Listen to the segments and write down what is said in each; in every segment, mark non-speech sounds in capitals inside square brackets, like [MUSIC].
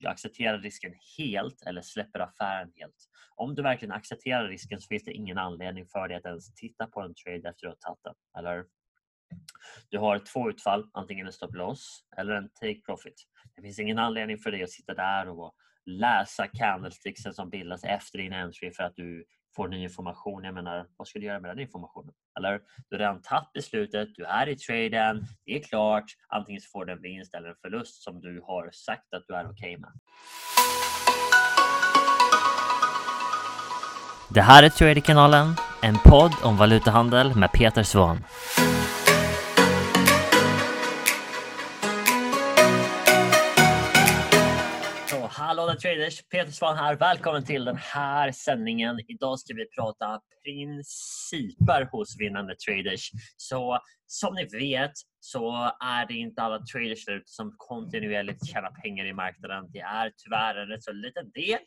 jag accepterar risken helt eller släpper affären helt. Om du verkligen accepterar risken så finns det ingen anledning för dig att ens titta på en trade efter att du har tagit den. Eller du har två utfall, antingen en stop loss eller en take profit. Det finns ingen anledning för dig att sitta där och läsa candlesticksen som bildas efter din entry för att du får ny information. Jag menar, vad ska du göra med den informationen? Eller du har redan tagit beslutet, du är i traden, det är klart. Antingen får du en vinst eller en förlust som du har sagt att du är okej okay med. Det här är Traderkanalen, en podd om valutahandel med Peter Svahn. Traders! Peter Svahn här. Välkommen till den här sändningen. Idag ska vi prata principer hos vinnande traders. Så som ni vet så är det inte alla traders där ute som kontinuerligt tjänar pengar i marknaden. Det är tyvärr en rätt så liten del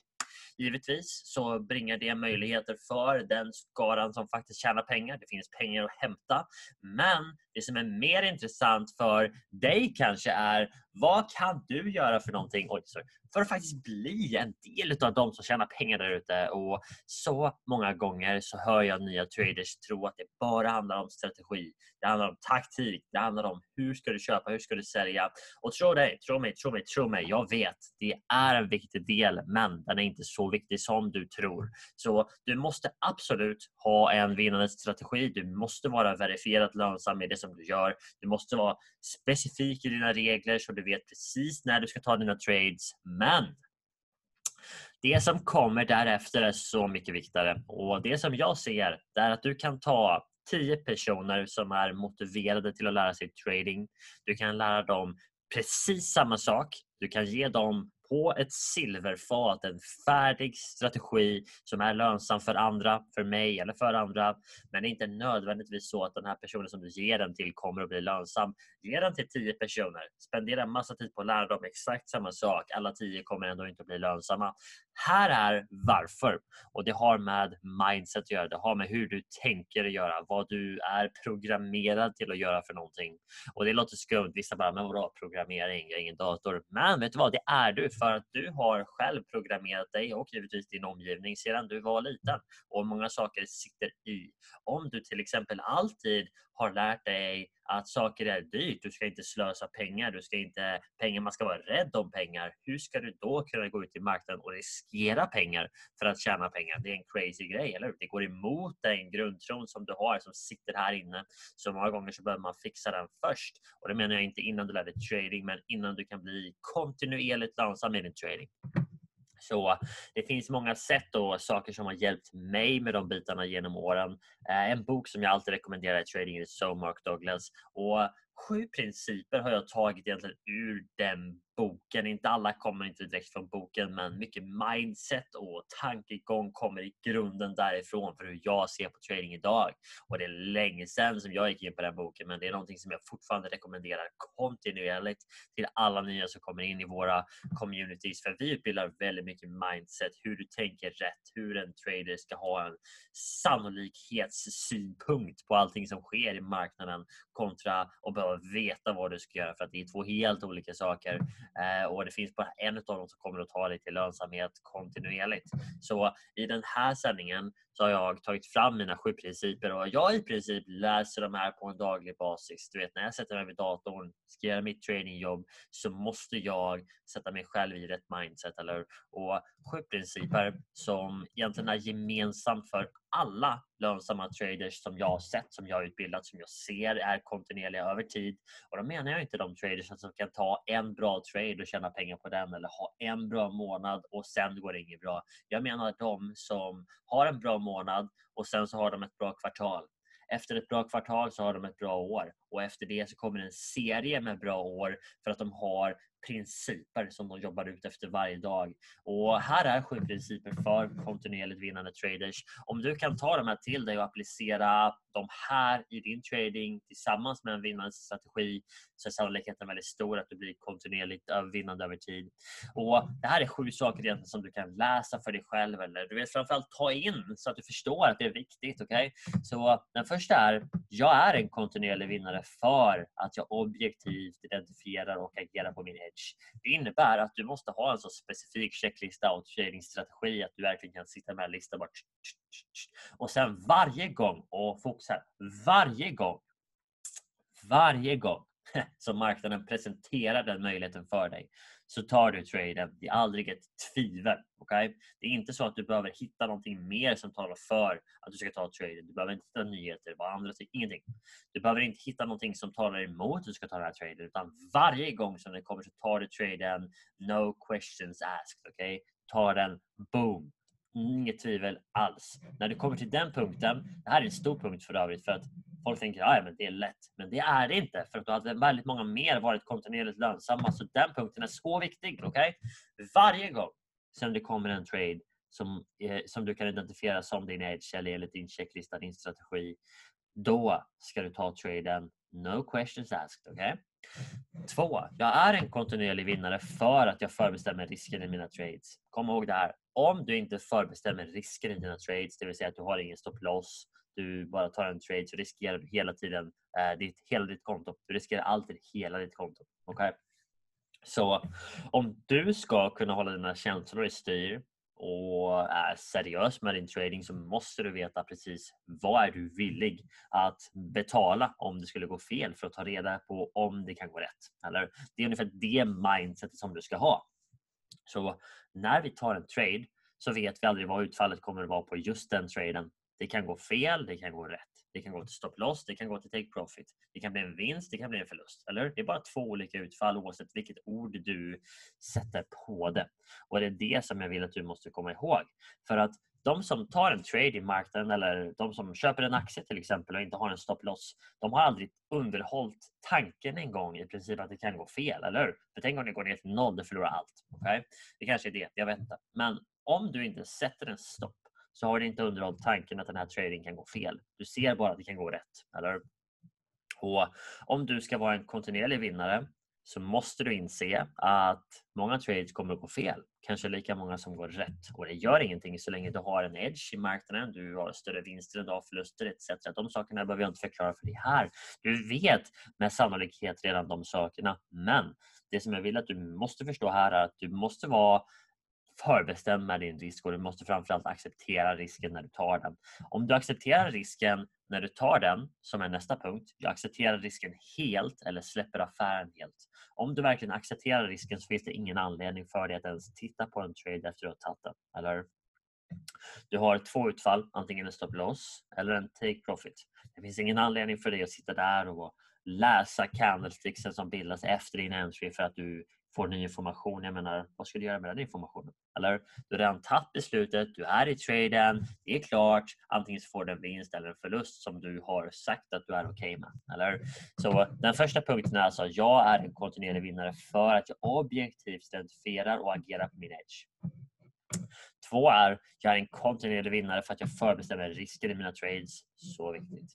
Givetvis så bringar det möjligheter för den skaran som faktiskt tjänar pengar. Det finns pengar att hämta. Men det som är mer intressant för dig kanske är vad kan du göra för någonting oj, sorry, för att faktiskt bli en del av de som tjänar pengar där ute? Och så många gånger så hör jag nya traders tro att det bara handlar om strategi. Det handlar om taktik. Det handlar om hur ska du köpa, hur ska du sälja? Och tro dig, tro mig, tro mig, tro mig. Jag vet, det är en viktig del, men den är inte så viktig som du tror. Så du måste absolut ha en vinnande strategi. Du måste vara verifierat lönsam i det som du gör. Du måste vara specifik i dina regler så du vet precis när du ska ta dina trades. Men det som kommer därefter är så mycket viktigare och det som jag ser är att du kan ta 10 personer som är motiverade till att lära sig trading. Du kan lära dem precis samma sak. Du kan ge dem på ett silverfat en färdig strategi som är lönsam för andra, för mig eller för andra. Men det är inte nödvändigtvis så att den här personen som du ger den till kommer att bli lönsam. Ge den till tio personer. Spendera massa tid på att lära dem exakt samma sak. Alla tio kommer ändå inte att bli lönsamma. Här är varför. Och det har med mindset att göra. Det har med hur du tänker att göra. Vad du är programmerad till att göra för någonting. Och det låter skumt. Vissa bara, men vadå programmering? Jag har ingen dator. Men vet du vad? Det är du för att du har själv programmerat dig och givetvis din omgivning sedan du var liten. Och många saker sitter i. Om du till exempel alltid har lärt dig att saker är dyrt. Du ska inte slösa pengar. Du ska inte, pengar man ska vara rädd om pengar. Hur ska du då kunna gå ut i marknaden och riskera pengar för att tjäna pengar? Det är en crazy grej, eller hur? Det går emot den grundtron som du har som sitter här inne. Så många gånger så behöver man fixa den först. Och det menar jag inte innan du lär dig trading, men innan du kan bli kontinuerligt lönsam i din trading. Så det finns många sätt och saker som har hjälpt mig med de bitarna genom åren. Eh, en bok som jag alltid rekommenderar i trading är So Mark Douglas. Och sju principer har jag tagit egentligen ur den boken. Inte alla kommer inte direkt från boken men mycket mindset och tankegång kommer i grunden därifrån för hur jag ser på trading idag. Och det är länge sedan som jag gick in på den boken men det är någonting som jag fortfarande rekommenderar kontinuerligt till alla nya som kommer in i våra communities för vi utbildar väldigt mycket mindset, hur du tänker rätt, hur en trader ska ha en sannolikhetssynpunkt på allting som sker i marknaden kontra att behöva veta vad du ska göra för att det är två helt olika saker. Eh, och det finns bara en av dem som kommer att ta dig till lönsamhet kontinuerligt. Så i den här sändningen så har jag tagit fram mina sju principer och jag i princip läser de här på en daglig basis. Du vet, när jag sätter mig vid datorn, ska göra mitt tradingjobb så måste jag sätta mig själv i rätt mindset. Eller? Och sju principer som egentligen är gemensamt för alla lönsamma traders som jag har sett, som jag har utbildat, som jag ser är kontinuerliga över tid. Och då menar jag inte de traders som kan ta en bra trade och tjäna pengar på den eller ha en bra månad och sen går det inget bra. Jag menar de som har en bra månad och sen så har de ett bra kvartal. Efter ett bra kvartal så har de ett bra år och efter det så kommer en serie med bra år för att de har principer som de jobbar ut efter varje dag. Och här är sju principer för kontinuerligt vinnande traders. Om du kan ta de här till dig och applicera de här i din trading tillsammans med en vinnande strategi så är sannolikheten väldigt stor att du blir kontinuerligt vinnande över tid. Och Det här är sju saker egentligen som du kan läsa för dig själv eller du vill framförallt ta in så att du förstår att det är viktigt. Okay? Så den första är, jag är en kontinuerlig vinnare för att jag objektivt identifierar och agerar på min edge. Det innebär att du måste ha en så specifik checklista och tradingstrategi att du verkligen kan sitta med en lista bara och sen varje gång, och fokus här, varje gång, varje gång [LAUGHS] som marknaden presenterar den möjligheten för dig så tar du traden. Det är aldrig ett tvivel. Okay? Det är inte så att du behöver hitta någonting mer som talar för att du ska ta traden. Du behöver inte hitta nyheter, vad andra ingenting. Du behöver inte hitta någonting som talar emot att du ska ta den här traden utan varje gång som det kommer så tar du traden. No questions asked. Okay? Ta den, boom! Inget tvivel alls. När du kommer till den punkten, det här är en stor punkt för övrigt för att folk tänker att ja, det är lätt. Men det är det inte för då hade väldigt många mer varit kontinuerligt lönsamma. Så den punkten är så viktig. Okay? Varje gång som det kommer en trade som, eh, som du kan identifiera som din edge eller enligt din checklista, din strategi. Då ska du ta traden. No questions asked. Okay? Två, jag är en kontinuerlig vinnare för att jag förbestämmer risken i mina trades. Kom ihåg det här. Om du inte förbestämmer risken i dina trades, det vill säga att du har ingen stop loss, du bara tar en trade så riskerar du hela tiden eh, ditt, hela ditt konto. Du riskerar alltid hela ditt konto. Okay? Så om du ska kunna hålla dina känslor i styr och är seriös med din trading så måste du veta precis vad är du villig att betala om det skulle gå fel för att ta reda på om det kan gå rätt. Eller, det är ungefär det mindsetet som du ska ha. Så när vi tar en trade så vet vi aldrig vad utfallet kommer att vara på just den traden. Det kan gå fel, det kan gå rätt. Det kan gå till stop loss, det kan gå till take profit. Det kan bli en vinst, det kan bli en förlust. Eller? Det är bara två olika utfall oavsett vilket ord du sätter på det. Och det är det som jag vill att du måste komma ihåg. För att de som tar en trade i marknaden eller de som köper en aktie till exempel och inte har en stop loss, de har aldrig underhållit tanken en gång i princip att det kan gå fel, eller hur? För tänk om det går ner till noll, du förlorar allt. Okay? Det kanske är det, jag vet inte. Men om du inte sätter en stopp så har du inte underhållit tanken att den här trading kan gå fel. Du ser bara att det kan gå rätt. Eller? Och om du ska vara en kontinuerlig vinnare så måste du inse att många trades kommer att gå fel. Kanske lika många som går rätt. Och det gör ingenting så länge du har en edge i marknaden, du har större vinster än du har förluster etc. De sakerna behöver jag inte förklara för dig här. Du vet med sannolikhet redan de sakerna. Men det som jag vill att du måste förstå här är att du måste vara förbestämma din risk och du måste framförallt acceptera risken när du tar den. Om du accepterar risken när du tar den, som är nästa punkt, jag accepterar risken helt eller släpper affären helt. Om du verkligen accepterar risken så finns det ingen anledning för dig att ens titta på en trade efter att du har tagit den. Eller? Du har två utfall, antingen en stop loss eller en take profit. Det finns ingen anledning för dig att sitta där och läsa candlesticksen som bildas efter din entry för att du får ny information. Jag menar, vad ska du göra med den informationen? Eller, du har redan tagit beslutet, du är i traden, det är klart. Antingen så får du en vinst eller en förlust som du har sagt att du är okej okay med. Eller? Så den första punkten är alltså jag är en kontinuerlig vinnare för att jag objektivt identifierar och agerar på min edge. Två är, jag är en kontinuerlig vinnare för att jag förbestämmer risken i mina trades. Så viktigt.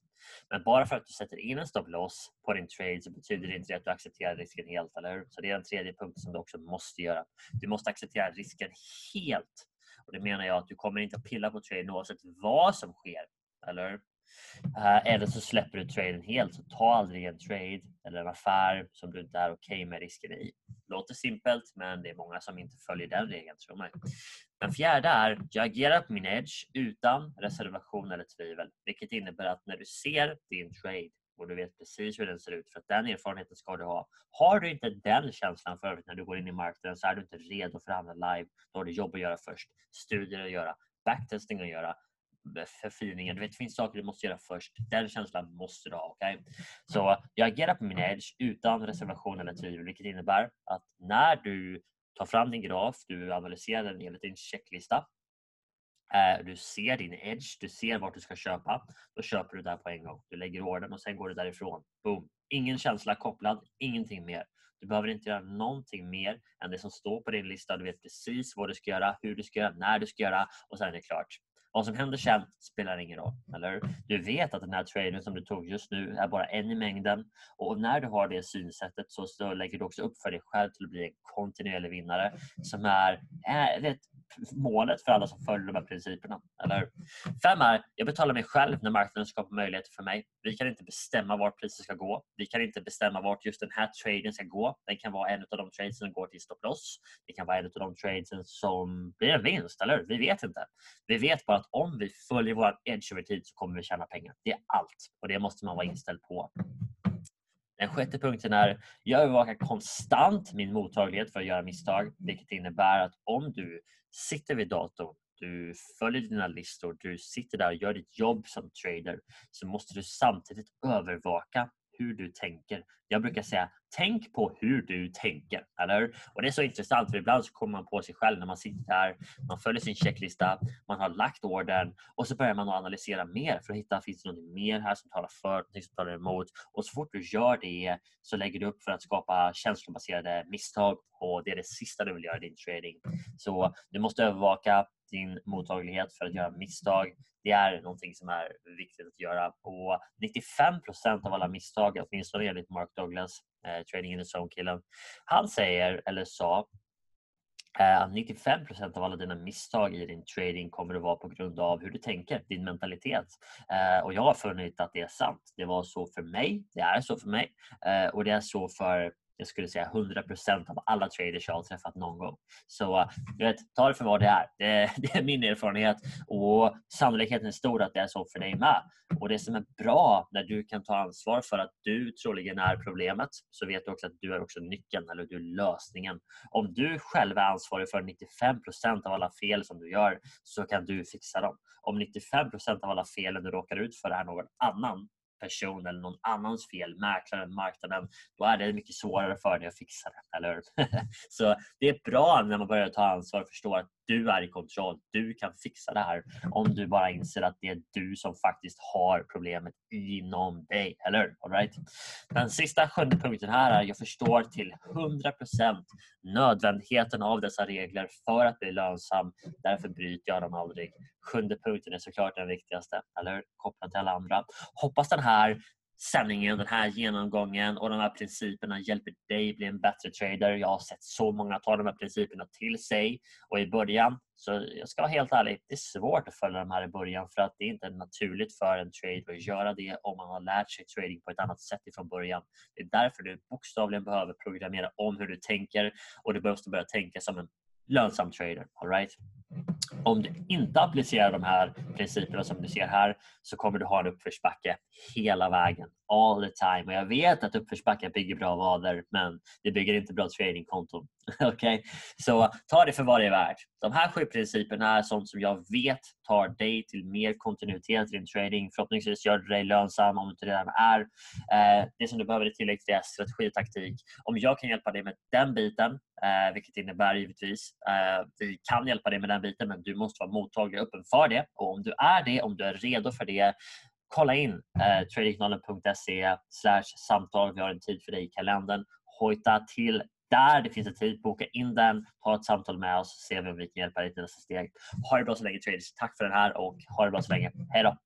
Men bara för att du sätter in en stop loss på din trade så betyder det inte att du accepterar risken helt, eller hur? Så det är den tredje punkten som du också måste göra. Du måste acceptera risken helt. Och det menar jag att du kommer inte att pilla på trade, oavsett vad som sker, eller hur? Uh, eller så släpper du traden helt. Så ta aldrig en trade eller en affär som du inte är okej okay med risken i. Låter simpelt, men det är många som inte följer den regeln, tror mig. Den fjärde är, jag agerar på min edge utan reservation eller tvivel, vilket innebär att när du ser din trade och du vet precis hur den ser ut, för att den erfarenheten ska du ha. Har du inte den känslan för när du går in i marknaden så är du inte redo för att handla live. Då har du jobb att göra först, studier att göra, backtesting att göra, förfiningen. Du vet, det finns saker du måste göra först. Den känslan måste du ha. Okay? Så jag agerar på min edge utan reservation eller tvivel, vilket innebär att när du tar fram din graf, du analyserar den enligt din checklista. Eh, du ser din edge, du ser vart du ska köpa. Då köper du där på en gång. Du lägger ordern och sen går du därifrån. Boom! Ingen känsla kopplad, ingenting mer. Du behöver inte göra någonting mer än det som står på din lista. Du vet precis vad du ska göra, hur du ska göra, när du ska göra och sen är det klart. Vad som händer sen spelar ingen roll. Eller? Du vet att den här traden som du tog just nu är bara en i mängden och när du har det synsättet så, så lägger du också upp för dig själv till att bli en kontinuerlig vinnare som är, är vet, målet för alla som följer de här principerna. Eller? Fem är, jag betalar mig själv när marknaden skapar möjligheter för mig. Vi kan inte bestämma vart priset ska gå. Vi kan inte bestämma vart just den här traden ska gå. Den kan vara en av de trades som går till stop loss. Det kan vara en av de trades som blir en vinst, eller Vi vet inte. Vi vet bara att om vi följer vår edge över tid så kommer vi tjäna pengar. Det är allt och det måste man vara inställd på. Den sjätte punkten är jag övervakar konstant min mottaglighet för att göra misstag, vilket innebär att om du sitter vid datorn, du följer dina listor, du sitter där och gör ditt jobb som trader så måste du samtidigt övervaka hur du tänker. Jag brukar säga, tänk på hur du tänker. Eller? Och Det är så intressant för ibland så kommer man på sig själv när man sitter där, man följer sin checklista, man har lagt orden och så börjar man analysera mer för att hitta, finns det något mer här som talar för, något som talar emot? Och så fort du gör det så lägger du upp för att skapa känslobaserade misstag och det är det sista du vill göra i din trading. Så du måste övervaka din mottaglighet för att göra misstag. Det är någonting som är viktigt att göra. Och 95% av alla misstag, åtminstone enligt Mark Douglas, eh, Trading in the Zone-killen, han säger, eller sa, eh, att 95% av alla dina misstag i din trading kommer att vara på grund av hur du tänker, din mentalitet. Eh, och jag har funnit att det är sant. Det var så för mig, det är så för mig eh, och det är så för jag skulle säga 100% av alla traders jag har träffat någon gång. Så eh, du vet, ta det för vad det är. Det, [LAUGHS] det, är min erfarenhet och sannolikheten är stor att det är så för dig med. Och det som är bra när du kan ta ansvar för att du troligen är problemet så vet du också att du är också nyckeln eller du är lösningen. Om du själv är ansvarig för 95% av alla fel som du gör så kan du fixa dem. Om 95% av alla felen du råkar ut för är någon annan person eller någon annans fel, mäklaren, marknaden, då är det mycket svårare för dig att fixa det. Eller [LAUGHS] Så det är bra när man börjar ta ansvar och förstår att du är i kontroll. Du kan fixa det här om du bara inser att det är du som faktiskt har problemet inom dig. Eller All right? Den sista sjunde punkten här är jag förstår till 100% nödvändigheten av dessa regler för att bli lönsam. Därför bryter jag dem aldrig. Sjunde punkten är såklart den viktigaste, eller kopplat till alla andra. Hoppas den här sändningen, den här genomgången och de här principerna hjälper dig bli en bättre trader. Jag har sett så många ta de här principerna till sig och i början, så jag ska vara helt ärlig, det är svårt att följa de här i början för att det är inte naturligt för en trader att göra det om man har lärt sig trading på ett annat sätt ifrån början. Det är därför du bokstavligen behöver programmera om hur du tänker och du behöver börja tänka som en lönsam trader. All right? Om du inte applicerar de här principerna som du ser här så kommer du ha en uppförsbacke hela vägen. All the time. Och jag vet att uppförsbackar bygger bra vader men det bygger inte bra tradingkonton. [LAUGHS] okay? Så ta det för vad det är värt. De här sju principerna är sånt som jag vet tar dig till mer kontinuitet i din trading. Förhoppningsvis gör det dig lönsam om du inte redan är. Eh, det som du behöver i tillägg till det är strategi och taktik. Om jag kan hjälpa dig med den biten, eh, vilket innebär givetvis eh, vi kan hjälpa dig med den biten men du måste vara mottaglig och öppen för det. Och om du är det, om du är redo för det kolla in eh, tradingknollen.se samtal. Vi har en tid för dig i kalendern. Hojta till där det finns en tid, boka in den, ta ett samtal med oss, se om vi kan hjälpa dig till nästa steg. Ha det bra så länge traders. Tack för den här och ha det bra så länge. Hej då!